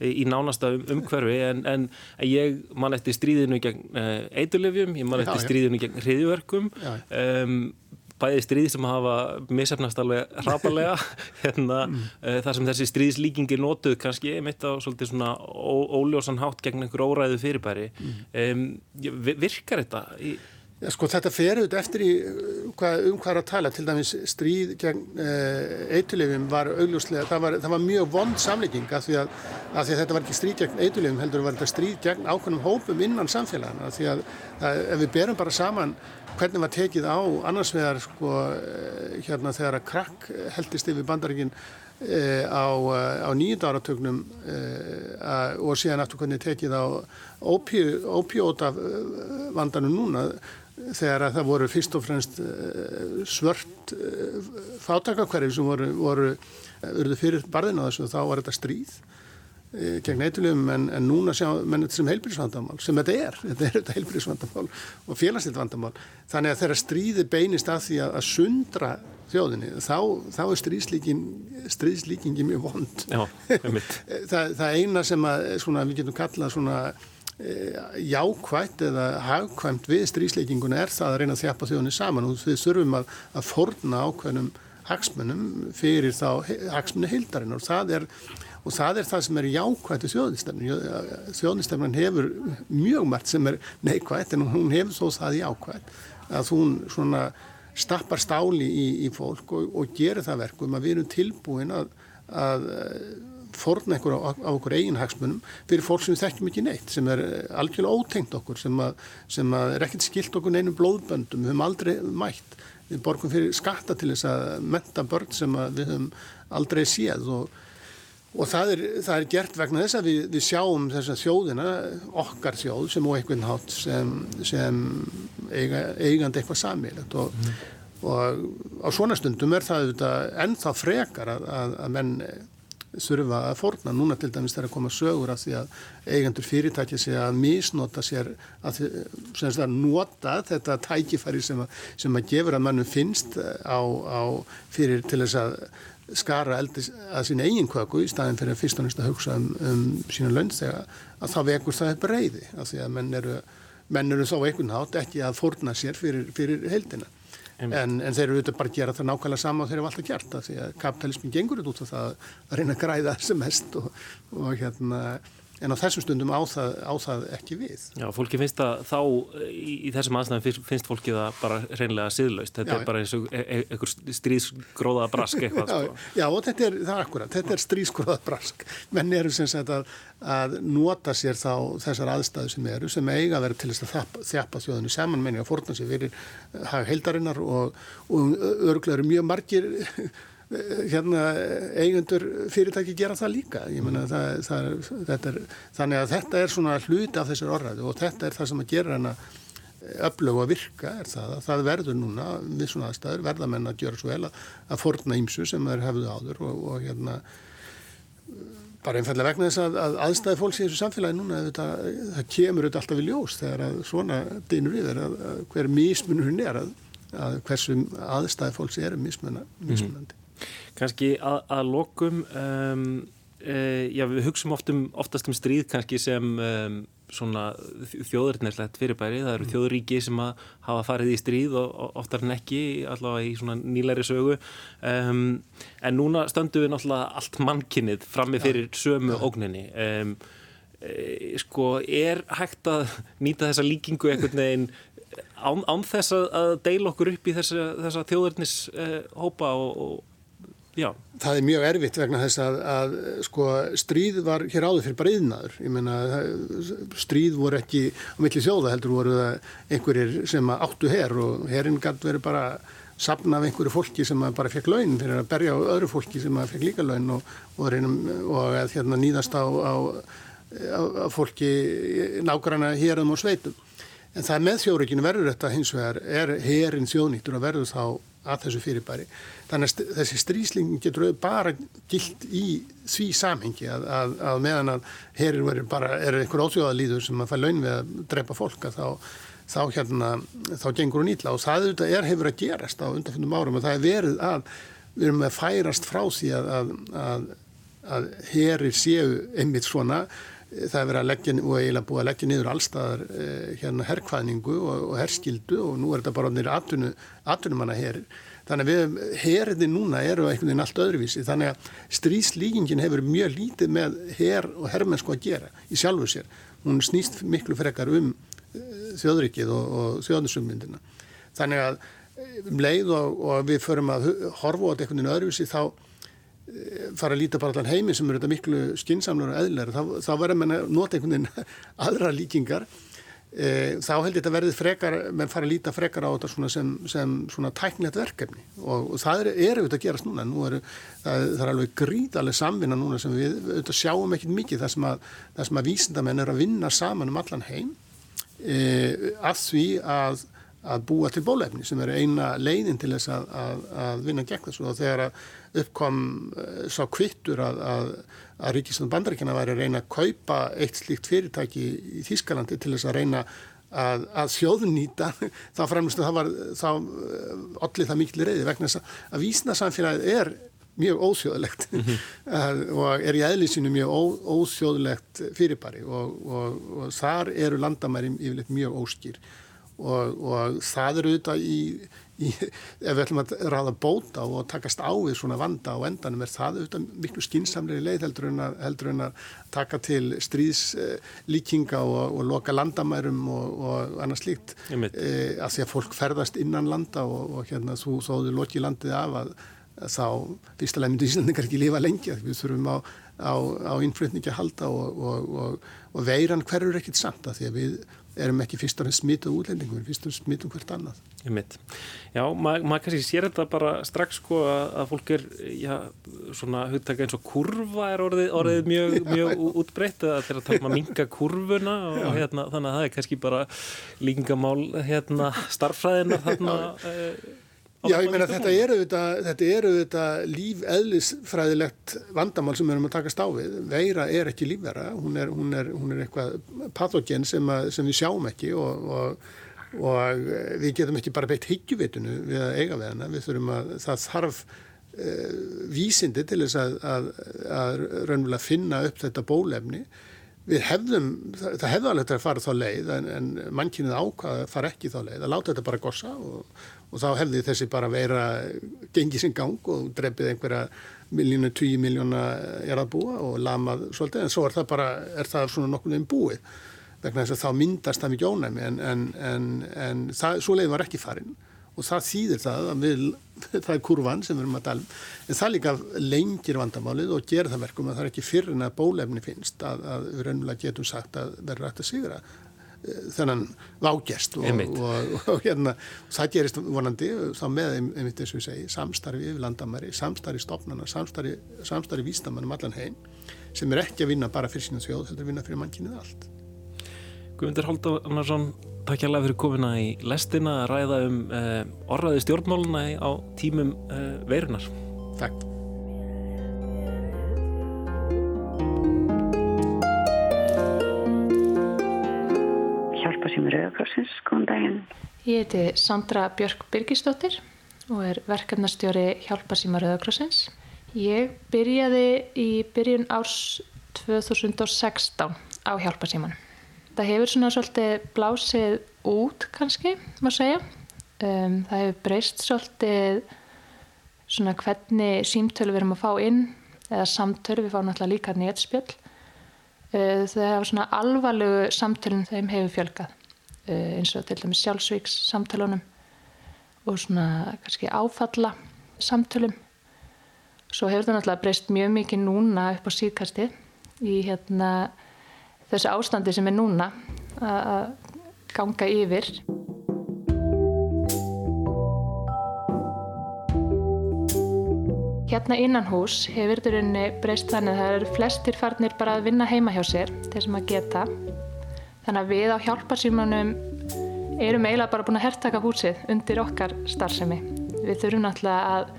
í nánasta um, umhverfi en, en ég man eftir stríðinu gegn eitulefjum, ég man eftir já, stríðinu gegn hriðjverkum um, bæði stríð sem hafa misefnast alveg hrapalega hérna, mm. uh, þar sem þessi stríðslíkingi notuð kannski mitt á svolítið svona óljósan hátt gegn einhver óræðu fyrirbæri mm. um, virkar þetta í Ja, sko þetta fer auðvitað eftir í hvað, um hvað er að tala, til dæmis stríð gegn uh, eitulefum var augljóslega, það var, það var mjög vond samlíking af því, að því að þetta var ekki stríð gegn eitulefum heldur var þetta stríð gegn ákveðnum hópum innan samfélagana því að, að ef við berum bara saman hvernig var tekið á annars vegar sko eh, hérna þegar að krakk heldist yfir bandaríkinn e, á, eh, á nýjönda áratögnum e, og síðan aftur hvernig tekið á ópjóta vandanum núna þegar að það voru fyrst og fremst svört fátakakverfi sem voru, voru fyrir barðina þessu og þá var þetta stríð. Eh, gegn eitthulum en, en núna sjá menn þetta sem heilbríðsvandamál sem þetta er, þetta er þetta heilbríðsvandamál og félagstilt vandamál. Þannig að þeirra stríði beinist að því að, að sundra þjóðinni þá, þá er stríðslíkin stríðslíkingi mjög vond. Já, það, það eina sem að, svona, við getum kallað svona jákvætt eða hagkvæmt við strísleikinguna er það að reyna að þjapa þjóðinni saman og við þurfum að, að forna ákveðnum hagsmunum fyrir þá hagsmunni hildarinn og það er og það er það sem er jákvætt í þjóðnistefnun þjóðnistefnun hefur mjög margt sem er neikvætt en hún hefur þó það jákvætt að hún svona stappar stáli í, í fólk og, og gerir það verkum að við erum tilbúin að, að forna einhver á, á okkur eigin hagsmunum fyrir fólk sem við þekkjum ekki neitt sem er algjörlega ótengt okkur sem, að, sem að er ekkert skilt okkur neinum blóðböndum. Við höfum aldrei mætt. Við borgum fyrir skatta til þess að menta börn sem við höfum aldrei séð og, og það, er, það er gert vegna þess að við, við sjáum þess að þjóðina okkar þjóð sem og einhvern hátt sem, sem eiga, eigandi eitthvað samílegt og, mm. og á svona stundum er það ennþá frekar að, að, að menn þurfa að forna. Núna til dæmis þegar að koma sögur af því að eigendur fyrirtækja sé að misnota sér að, að nota þetta tækifæri sem að, sem að gefur að mannum finnst á, á fyrir til þess að skara eldis að sín eigin köku í staðin fyrir að fyrst og næst að hugsa um, um sína löndstega að það vekur það upp reyði af því að menn eru, menn eru þó einhvern hát ekki að forna sér fyrir, fyrir heldina. En, en þeir eru auðvitað bara að gera það nákvæmlega sama og þeir eru alltaf gert það því að kapitalismin gengur út á það að reyna að græða þessi mest og, og hérna en á þessum stundum á það, á það ekki við. Já, fólki finnst að þá í, í þessum aðstæðum finnst fólki það bara reynlega siðlaust, þetta já, er bara eins og e, e, einhver stríðsgróða brask eitthvað. Já, sko. já, og þetta er, það er akkurat, þetta er stríðsgróða brask, menn eru sem sagt að, að nota sér þá þessar aðstæðu sem eru, sem eiga að vera til þess að þjapa, þjóðinu saman, menn ég að forna sér fyrir hag heildarinnar og, og örglega eru mjög margir hérna eigundur fyrirtæki gera það líka. Meina, það, það, er, þannig að þetta er svona hluti af þessar orðræðu og þetta er það sem að gera hana öflög að virka er það að það verður núna við svona aðstæður verða menna að gera svo vel að, að forna ímsu sem þeir hefðu áður og, og hérna bara einfallega vegna þess að, að aðstæði fólks í þessu samfélagi núna þetta, það kemur auðvitað alltaf í ljós þegar að svona dýnur við er að, að hver mismunurinn er að hversu aðstæði fólks er mismunandi. Mm. -hmm. Kanski að, að lokum um, e, já, við hugsaum oft um, oftast um stríð kannski sem um, svona þjóðurinnæslegt fyrirbæri, það eru mm. þjóðuríki sem að hafa farið í stríð og, oftar en ekki allavega í svona nýlæri sögu. Um, en núna stöndum við náttúrulega allt mannkinnið frammi fyrir sömu ógninni. Um, e, sko, er hægt að nýta þessa líkingu einhvern veginn án, án þess að deila okkur upp í þessa, þessa þjóðurnis uh, hópa og, og Já. Það er mjög erfitt vegna þess að, að sko, stríð var hér áður fyrir breyðnaður. Ég meina, stríð voru ekki á milli þjóða heldur voru það einhverjir sem áttu hér og hérinn gæti verið bara sapna af einhverju fólki sem bara fekk laun fyrir að berja á öðru fólki sem fekk líka laun og, og, reynum, og að hérna, nýðast á, á, á, á fólki nákvæmna hérum og sveitum. En það með þjóðrikinu verður þetta hins vegar er hérinn þjóðnýttur og verður þá að þessu fyrirbæri. Þannig að þessi strísling getur bara gilt í því samhengi að, að, að meðan að herir verður bara, er einhver óþjóðalíður sem að fæ laun við að drepa fólk að þá, þá hérna, þá gengur hún ítla og það er, hefur að gerast á undanfjöndum árum og það er verið að við erum að færast frá því að, að herir séu einmitt svona það er verið að leggja og eiginlega búið að leggja niður allstaðar eh, hérna herrkvæðningu og, og herrskildu og nú er þetta bara nýra atvinnumanna herir. Þannig að við herriði núna eru einhvern veginn allt öðruvísi þannig að stríðslíkingin hefur mjög lítið með herr og herrmennsku að gera í sjálfu sér. Hún snýst miklu frekar um eh, þjóðrikið og, og þjóðnusumyndina. Þannig að eh, um leið og, og við förum að horfa á þetta einhvern veginn öðruvísi þá fara að líta bara allan heimi sem eru þetta miklu skinsamlar og eðlar þá, þá verður mann að nota einhvern veginn aðra líkingar. E, þá held ég að verði frekar menn fara að líta frekar á þetta svona sem, sem svona tæknilegt verkefni. Og, og það er, er auðvitað að gerast núna. Nú er, það, það er alveg gríðarlega samvinna núna sem við auðvitað sjáum ekkit mikið. Þar sem að, að vísindamenn er að vinna saman um allan heim e, að því að að búa til bólefni sem er eina leiðin til þess að, að, að vinna gegn þessu. Og þegar uppkom uh, sá kvittur að, að Ríkistan bandaríkjana væri að reyna að kaupa eitt slíkt fyrirtæki í Þískalandi til þess að reyna að þjóðnýta þá fremst að það var þá allir uh, það mikil reyði vegna þess að vísna samfélagið er mjög óþjóðlegt. Mm -hmm. og er í eðlisínu mjög ó, óþjóðlegt fyrirbæri. Og, og, og þar eru landamæri yfirleitt mjög óskýr og, og það eru auðvitað í, í, ef við ætlum að ráða bóta og takast á við svona vanda á endanum er það auðvitað miklu skinsamlega leið heldur en að, heldur en að taka til stríðslíkinga og, og loka landamærum og, og annars slíkt. E, að því að fólk ferðast innan landa og hérna þú þóðu loki landið af að, þá fyrstulega myndu Íslandingar ekki lifa lengi við þurfum á, á, á innflutningi að halda og veiran hverjur ekkit samt að því að við erum ekki fyrst og fremst smituð útlendingum, fyrst og fremst smituð hvert annað. Ég mitt. Já, maður ma kannski sér þetta bara strax sko að, fólk er, já, svona hugtaka eins og kurva er orðið, orðið mm. mjög, mjög útbreytt að þeirra tala um að minga kurvuna og hérna þannig að það er kannski bara líkingamál hérna starffræðina þarna Já, ég meina þetta eru þetta, þetta þetta lífeðlisfræðilegt vandamál sem við erum að takast á við. Veira er ekki lífvera, hún er, hún er, hún er eitthvað pathogen sem, að, sem við sjáum ekki og, og, og við getum ekki bara beitt higgjuvitunu við að eiga við hana. Við þurfum að, það þarf uh, vísindi til þess að, að, að raunverulega finna upp þetta bólefni. Við hefðum, það, það hefði alveg að fara þá leið en, en mannkynið ákvaða fara ekki þá leið, að láta þetta bara gossa og og þá hefði þessi bara vera gengið sin gang og drefið einhverja miljónu, tíu miljóna er að búa og lamað svolítið. En svo er það bara, er það svona nokkur um búið. Vegna þess að þá myndast það mikið ónæmi. En, en, en, en það, svo leið var ekki farin. Og það þýðir það að við, það er kurvan sem við erum að tala um, en það líka lengir vandamálið og gerir það verkum að það er ekki fyrir en að bólefni finnst að, að við reynulega getum sagt að verður rætt að sigra þennan vágjast og, og, og hérna það gerist vonandi þá með einmitt eins og ég segi samstarfi yfir landamæri, samstarfi stopnana samstarfi, samstarfi vístamannum allan heim sem er ekki að vinna bara fyrir sína þjóð heldur að vinna fyrir mannkynnið allt. Guðmundur Haldarsson Takk hjá fyrir komina í lestina að ræða um eh, orraði stjórnmáluna á tímum eh, veirunar Takk sem Rauðakrossins. Góðan daginn. Ég heiti Sandra Björk Birgisdóttir og er verkefnastjóri Hjálparsíma Rauðakrossins. Ég byrjaði í byrjun árs 2016 á Hjálparsímanum. Það hefur svona svolítið blásið út kannski, má segja. Um, það hefur breyst svolítið svona hvernig símtölu við erum að fá inn eða samtölu, við fáum náttúrulega líka nétspjöld. Uh, það hefur svona alvarlegu samtölun þeim hefur fjölgað. Eh, eins og til dæmis sjálfsvíks samtalunum og svona kannski áfalla samtölum svo hefur það náttúrulega breyst mjög mikið núna upp á síðkasti í hérna þessu ástandi sem er núna að ganga yfir. Hérna innan hús hefur þetta breyst þannig að það eru flestir farnir bara að vinna heima hjá sér þeir sem að geta Þannig að við á hjálparsýmanum erum eiginlega bara búin að herrtaka húsið undir okkar starfsemi. Við þurfum náttúrulega að,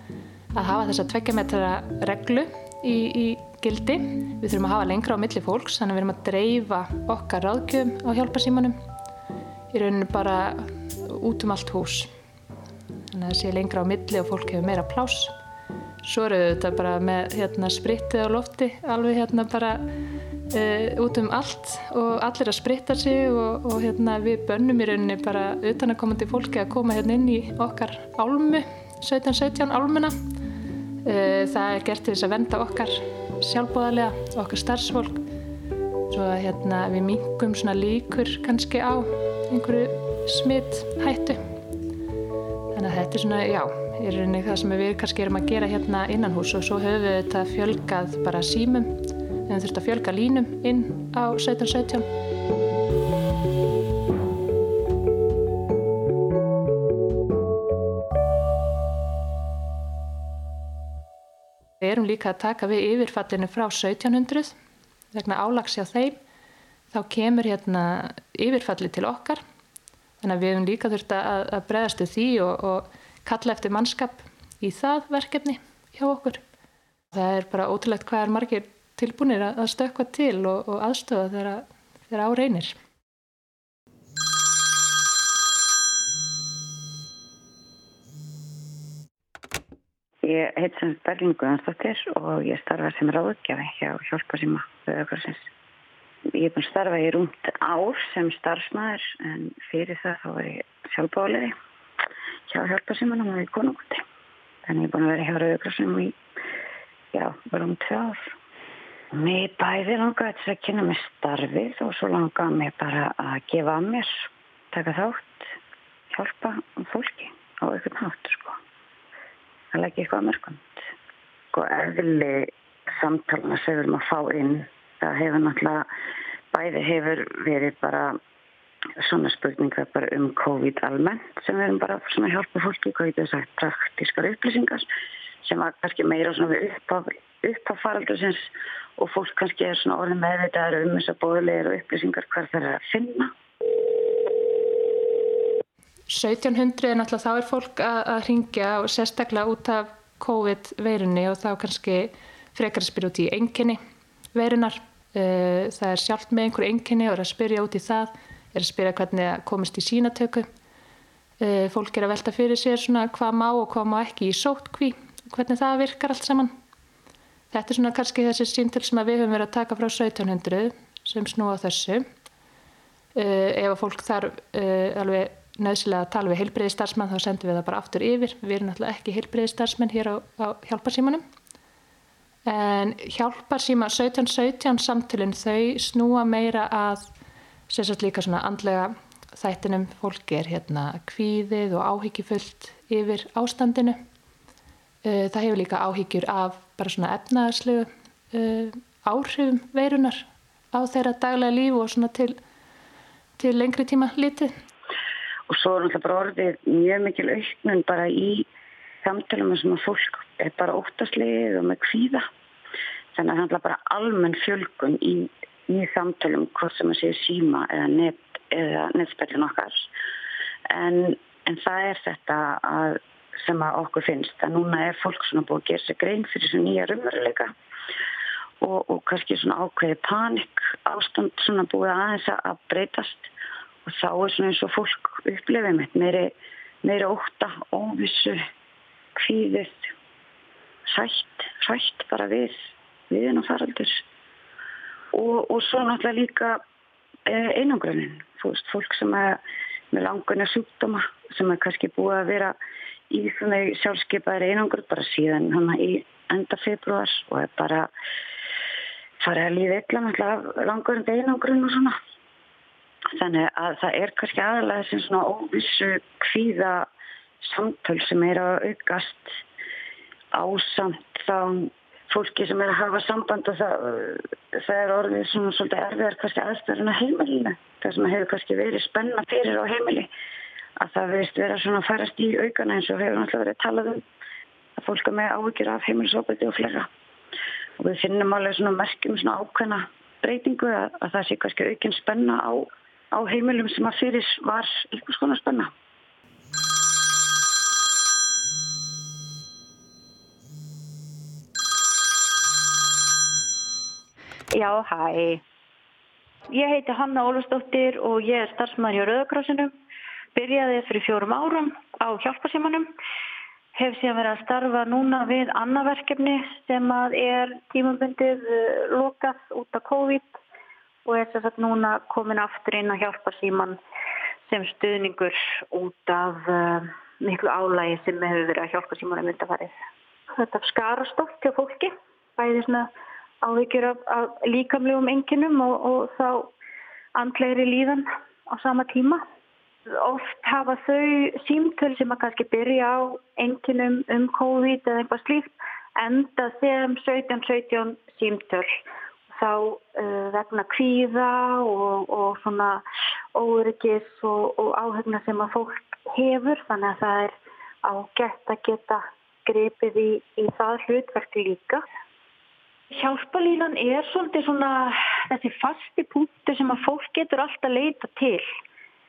að hafa þessa tveggjametra reglu í, í gildi. Við þurfum að hafa lengra á milli fólks, þannig að við erum að dreifa okkar ráðgjöfum á hjálparsýmanum. Í rauninu bara út um allt hús. Þannig að það sé lengra á milli og fólk hefur meira pláss. Svo eru þetta bara með hérna, spritið á lofti, alveg hérna bara uh, út um allt og allir að spritta sig og, og hérna, við bönnum í rauninni bara utan að komandi fólki að koma hérna inn í okkar álmu, 17-17 álmuna. Uh, það er gert til þess að venda okkar sjálfbóðarlega, okkar starfsfólk, svo að hérna, við mingum líkur kannski á einhverju smitt hættu. Þannig að þetta er svona, já, í rauninni það sem við kannski erum að gera hérna innan hús og svo höfum við þetta fjölgað bara símum Við hefum þurft að fjölga línum inn á 1717. Við erum líka að taka við yfirfallinu frá 1700 vegna álags hjá þeim. Þá kemur hérna yfirfalli til okkar. Þannig að við hefum líka þurft að, að bregðastu því og, og kalla eftir mannskap í það verkefni hjá okkur. Það er bara ótrúlegt hvað er margir tilbúinir að stökka til og, og aðstöða þegar, þegar á reynir. Ég heit sem Berlín Guðansdóttir og ég starfa sem ráðgjafi hjá Hjálparsíma Rauðakorsins. Ég er búin að starfa í rúmt ár sem starfsmæður en fyrir það þá var ég sjálfbáliði hjá Hjálparsímanum og í konungundi. Þannig ég er búin að vera hjá Rauðakorsinum í, já, rúmt tvö ár. Mér bæði langaði þess að kynna mig starfið og svo langaði mér bara að gefa að mér, taka þátt, hjálpa fólki á einhvern hátt, sko að leggja eitthvað að mörgund. Og eðli samtalana sem við erum að fá inn, það hefur náttúrulega, bæði hefur verið bara svona spurningar bara um COVID almennt sem við erum bara svona hjálpa fólki, hvað getur sagt, praktískar upplýsingar sem var kannski meira svona við upp á faraldusins og fólk kannski er svona orðin meðvitaðar um þess að bóðulegir og upplýsingar hver það er að finna. 1700 er náttúrulega þá er fólk að, að ringja og sérstaklega út af COVID-veirunni og þá kannski frekar að spyrja út í enginni veirunar. Eh, það er sjálft með einhverju enginni og er að spyrja út í það, er að spyrja hvernig það komist í sínatöku. Eh, fólk er að velta fyrir sér svona hvað má og hvað má ekki í sótkví, hvernig það virkar allt saman. Þetta er svona kannski þessi síntil sem við höfum verið að taka frá 1700 sem snúa þessu. Eh, ef að fólk þarf alveg nöðsilega að tala við heilbreyðistarsmann þá sendum við það bara aftur yfir. Við erum náttúrulega ekki heilbreyðistarsmenn hér á, á hjálparsímanum. En hjálparsíma 1717 samtölinn þau snúa meira að sérstaklega líka svona andlega þættinum. Fólki er hérna kvíðið og áhyggjufullt yfir ástandinu það hefur líka áhyggjur af bara svona efnaðarslegu áhrifum veirunar á þeirra daglega líf og svona til, til lengri tíma lítið og svo er bara orðið mjög mikil auknum bara í samtölum sem að fólk. Er bara óttaslið og með kvíða. Þannig að það er bara almenn fjölgun í, í samtölum hvort sem að séu síma eða net eða netspillin okkar. En, en það er þetta að, sem að okkur finnst. Að núna er fólk svona búið að gera sig grein fyrir þessu nýja rumveruleika og, og kannski svona ákveði panik ástand svona búið aðeins að breytast. Og þá er svona eins og fólk upplifið með meiri, meiri óta, óvissu, kvíðið, sætt, sætt bara við, viðin og faraldur. Og, og svo náttúrulega líka eh, einangrönin, fólk sem er með langunni sjúkdóma sem er kannski búið að vera í svona sjálfskeipaðir einangrun bara síðan hann í enda februar og er bara farið að líða illa náttúrulega langur einangrun og svona. Þannig að það er kannski aðalega sem svona óvissu kvíða samtöl sem er að aukast ásamt þá fólki sem er að hafa samband og það, það er orðið svona svolítið erfiðar kannski aðstæðurinn að heimilinu. Það sem hefur kannski verið spenna fyrir á heimili að það verist vera svona að færast í aukana eins og hefur náttúrulega verið talað um að fólka með áhyggjur af heimilisofbeldi og fleira. Og við finnum alveg svona merkjum svona ákveðna breytingu að, að það sé kannski aukinn spenna á á heimilum sem að fyrir var einhvers konar spenna. Já, hæ. Ég heiti Hanna Ólustóttir og ég er starfsmæður í Rauðakrossinum. Byrjaði fyrir fjórum árum á hjálpasímanum. Hef síðan verið að starfa núna við annaverkefni sem er tímabundið eh, lokað út af COVID og er þess að núna komin aftur inn að hjálpa síman sem stuðningur út af uh, miklu álægi sem hefur verið að hjálpa síman að mynda farið. Þetta skara stolt hjá fólki, bæði svona áhyggjur af, af líkamlegum enginum og, og þá andlegri líðan á sama tíma. Oft hafa þau símtöl sem að kannski byrja á enginum um COVID eða einhvað slíkt enda sem 17-17 símtöl þá uh, vegna kvíða og, og svona óryggis og, og áhugna sem að fólk hefur þannig að það er ágætt að geta grepið í, í það hlutverk líka. Hjálpalínan er svolítið svona þessi fasti punktu sem að fólk getur alltaf leita til.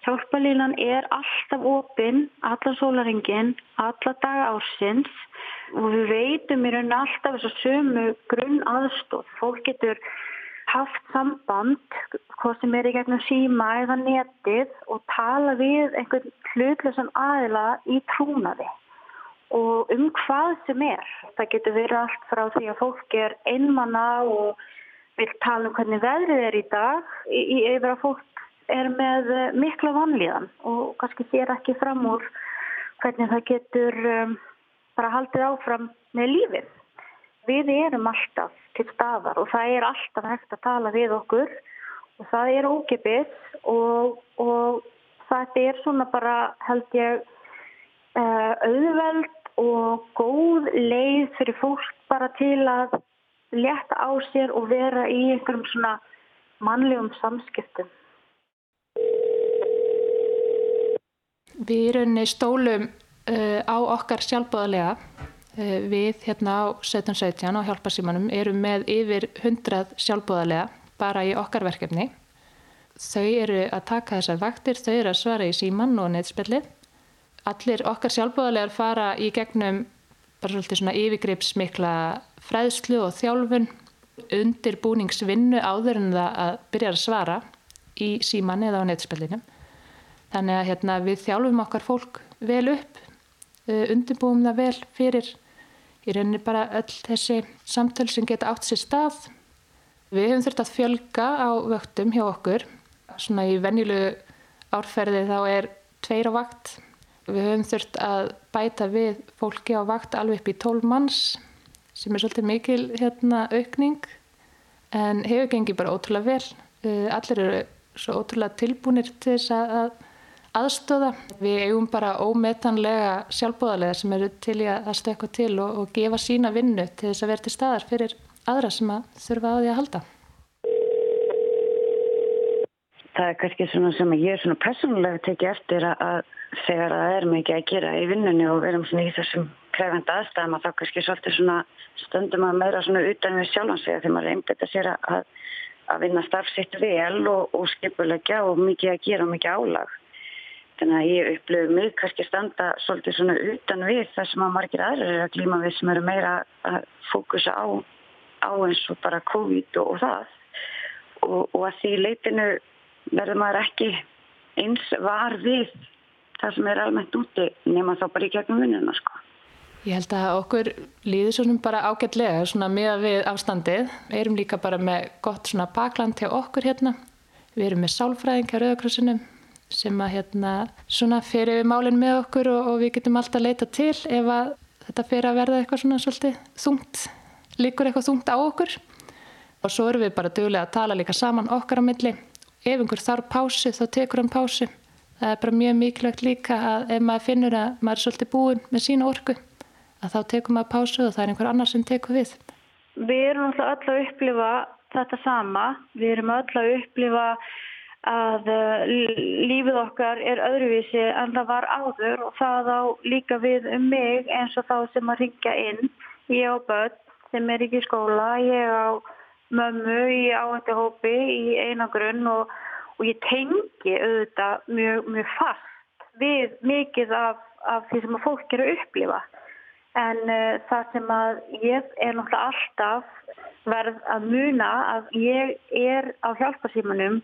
Hjálpalínan er alltaf opinn, alla sólaringin, alla daga ársins og við veitum í rauninu alltaf þess að sömu grunn aðstóð. Fólk getur haft samband, hvað sem er í gegnum síma eða netið og tala við einhvern hlutlösan aðila í trúnaði. Og um hvað sem er. Það getur verið allt frá því að fólk er einmanna og vil tala um hvernig veðrið er í dag í yfir að fólk er með eh, mikla vanlíðan og kannski sér ekki fram úr hvernig það getur um, bara haldið áfram með lífið. Við erum alltaf til staðar og það er alltaf hægt að tala við okkur og það er ókipið og, og það er svona bara held ég uh, auðveld og góð leið fyrir fólk bara til að leta á sér og vera í einhverjum svona mannlegum samskiptum. Við rauninni stólum uh, á okkar sjálfbóðarlega uh, við hérna á 1717 á hjálparsímanum erum með yfir 100 sjálfbóðarlega bara í okkar verkefni. Þau eru að taka þessar vaktir, þau eru að svara í síman og neðspillið allir okkar sjálfbúðarlegar fara í gegnum bara svolítið svona yfirgripsmikla fræðslu og þjálfun undir búningsvinnu áður en það að byrja að svara í síman eða á netspillinu. Þannig að hérna, við þjálfum okkar fólk vel upp, undirbúum það vel fyrir í rauninni bara öll þessi samtöl sem geta átt sér stað. Við höfum þurft að fjölga á vöktum hjá okkur. Svona í venjulegu árferði þá er tveir á vakt Við höfum þurft að bæta við fólki á vakt alveg upp í 12 manns sem er svolítið mikil hérna, aukning en hefur gengið bara ótrúlega vel. Uh, allir eru svo ótrúlega tilbúinir til þess að aðstöða. Við eigum bara ómetanlega sjálfbóðarlega sem eru til í að stökka til og, og gefa sína vinnu til þess að vera til staðar fyrir aðra sem að þurfa á því að halda það er kannski svona sem ég er svona personlega tekið eftir að þegar það er mikið að gera í vinnunni og við erum svona í þessum krefandi aðstæðum að þá kannski svolítið svona stöndum að meira svona utan við sjálfansvega þegar maður einbita sér að, að vinna starfsitt vel og, og skipulegja og mikið að gera og mikið álag. Þannig að ég upplöfu mig kannski standa svolítið svona utan við það sem að margir aðrir er að glíma við sem eru meira að fókusa á, á eins og bara COVID og, og það og, og að því leitinu verður maður ekki eins var við það sem er almennt úti nema þá bara í gegnum vinnuna sko. Ég held að okkur líður svona bara ágætlega svona með við ástandið. Við erum líka bara með gott svona bakland hjá okkur hérna. Við erum með sálfræðing hjá Rauðakrossinum sem að hérna svona fyrir við málinn með okkur og, og við getum alltaf leita til ef að þetta fyrir að verða eitthvað svona svolítið þungt, líkur eitthvað þungt á okkur. Og svo erum við bara dögulega að tala líka saman okkar á milli ef einhver þarf pásu þá tekur hann pásu. Það er bara mjög mikilvægt líka að ef maður finnur að maður er svolítið búin með sína orku að þá tekur maður pásu og það er einhver annar sem tekur við. Við erum alltaf að upplifa þetta sama. Við erum alltaf að upplifa að uh, lífið okkar er öðruvísi en það var áður og það á líka við um mig eins og þá sem að ringja inn. Ég á börn sem er ekki í skóla, ég á mömmu í áhengi hópi í einagrunn og, og ég tengi auðvitað mjög, mjög fast við mikið af, af því sem að fólk eru að upplifa. En uh, það sem að ég er náttúrulega alltaf verð að muna að ég er á hjálparsýmanum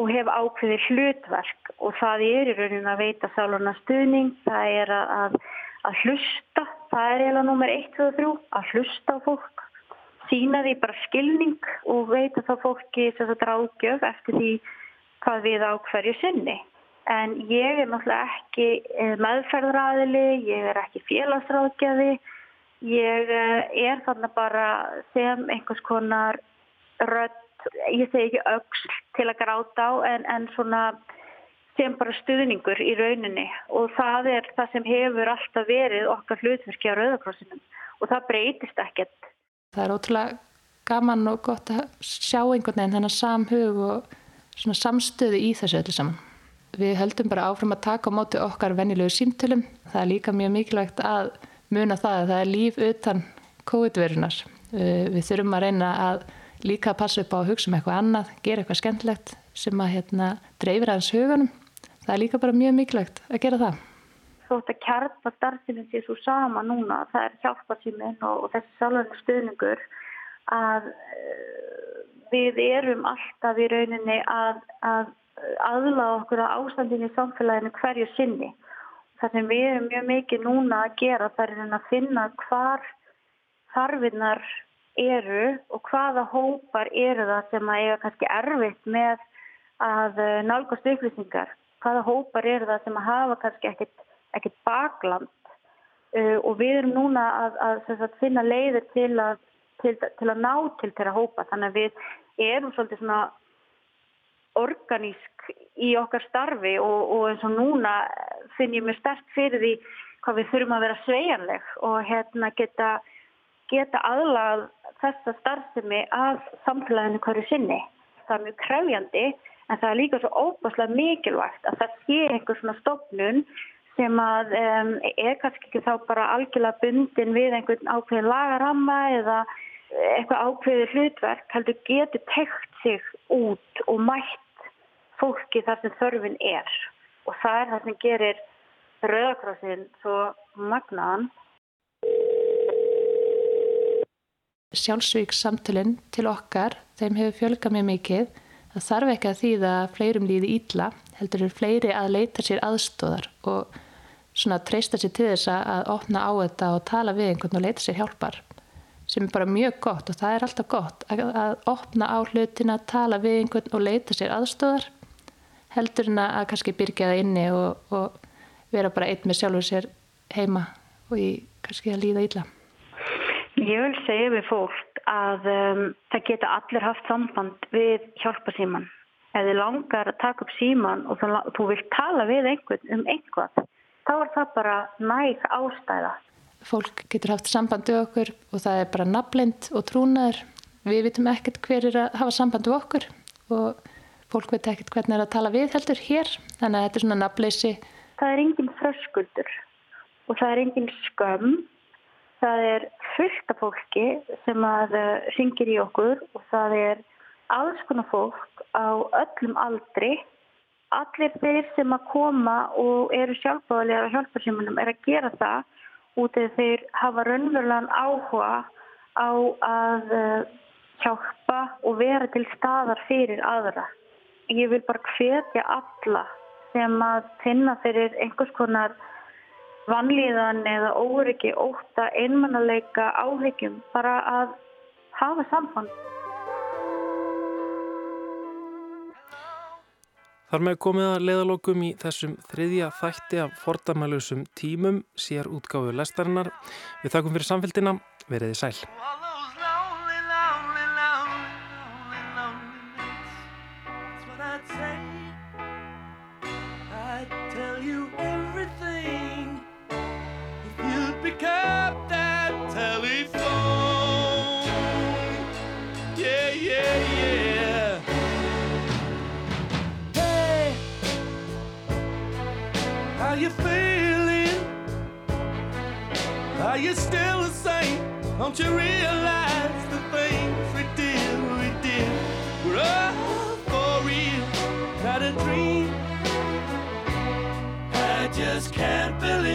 og hef ákveðið hlutverk og það er í raunin að veita sálurna stuðning, það er að, að hlusta, það er eiginlega nummer 1, 2 og 3, að hlusta á fólk sína því bara skilning og veita þá fólki þess að ráðgjöf eftir því hvað við á hverju sinni. En ég er náttúrulega ekki eh, meðferðræðili, ég er ekki félagsráðgjafi, ég eh, er þannig bara sem einhvers konar rött, ég segi ekki auksl til að gráta á en, en svona sem bara stuðningur í rauninni. Og það er það sem hefur alltaf verið okkar hlutverki á Rauðakrossinum og það breytist ekkert Það er ótrúlega gaman og gott að sjá einhvern veginn þennan samhug og svona samstöðu í þessu öllu saman. Við höldum bara áfram að taka á móti okkar venjulegu símtölum. Það er líka mjög mikilvægt að muna það að það er líf utan COVID-verunar. Við þurfum að reyna að líka passa upp á að hugsa um eitthvað annað, gera eitthvað skemmtlegt sem að hérna, dreifir aðeins hugunum. Það er líka bara mjög mikilvægt að gera það þótt að kjarpa starfsefnin sé svo sama núna, það er hjálparsýmin og, og þessi salunum stuðningur að uh, við erum alltaf í rauninni að, að aðlaða okkur á ástandinu í samfélaginu hverju sinni. sem við erum mjög mikið núna að gera það er að finna hvar þarfinnar eru og hvaða hópar eru það sem að eiga kannski erfitt með að eh, nálgast upplýsingar hvaða hópar eru það sem að hafa kannski ekkit, ekkit bakland uh, og við erum núna að, að, að finna leiðir til að, til, til að ná til þeirra hópa þannig að við erum svolítið svona organísk í okkar starfi og, og eins og núna finn ég mér stert fyrir því hvað við þurfum að vera sveianleg og hérna geta, geta aðlað þessa starfsemi að samfélaginu hverju sinni. Það er mjög krefjandi en það er líka svo óbúslega mikilvægt að það sé einhver svona stofnun sem að um, er kannski ekki þá bara algjörlega bundin við einhvern ákveðin lagaramma eða eitthvað ákveðið hlutverk heldur getur tekt sig út og mætt fólki þar sem þörfin er og það er það sem gerir Rauðakrossin svo magnaðan. Sjálfsvíks samtölinn til okkar, þeim hefur fjölgað mjög mikið. Það þarf ekki að þýða að fleirum líði ítla, heldur er fleiri að leita sér aðstóðar og svona treysta sér til þess að opna á þetta og tala við einhvern og leita sér hjálpar sem er bara mjög gott og það er alltaf gott að, að opna á hlutina, tala við einhvern og leita sér aðstóðar heldur en að kannski byrja það inni og, og vera bara einn með sjálfur sér heima og í kannski að líða illa. Ég vil segja við fólk að um, það geta allir haft samband við hjálpa síman. Ef þið langar að taka upp síman og þú, þú vilt tala við einhvern um einhvað, þá er það bara næg ástæða. Fólk getur haft samband við okkur og það er bara naflind og trúnaður. Við vitum ekkert hver er að hafa samband við okkur og fólk veit ekkert hvernig er að tala við heldur hér, þannig að þetta er svona nafleysi. Það er engin þröskuldur og það er engin skömm. Það er fullt af fólki sem að syngir eh, í okkur og það er alls konar fólk á öllum aldri. Allir þeir sem að koma og eru sjálfbáðilega á hjálparsýmunum er að gera það út eða þeir hafa raunverulegan áhuga á að eh, hjálpa og vera til staðar fyrir aðra ég vil bara hvetja alla sem að finna fyrir einhvers konar vanlíðan eða óryggi, óta, einmannalega áhyggjum bara að hafa samband. Þar með komið að leiðalokum í þessum þriðja þætti af fordamælusum tímum sér útgáfu lestarinnar. Við þakkum fyrir samfélgina, veriði sæl. Don't you realize the things we did, we did were all for real, not a dream? I just can't believe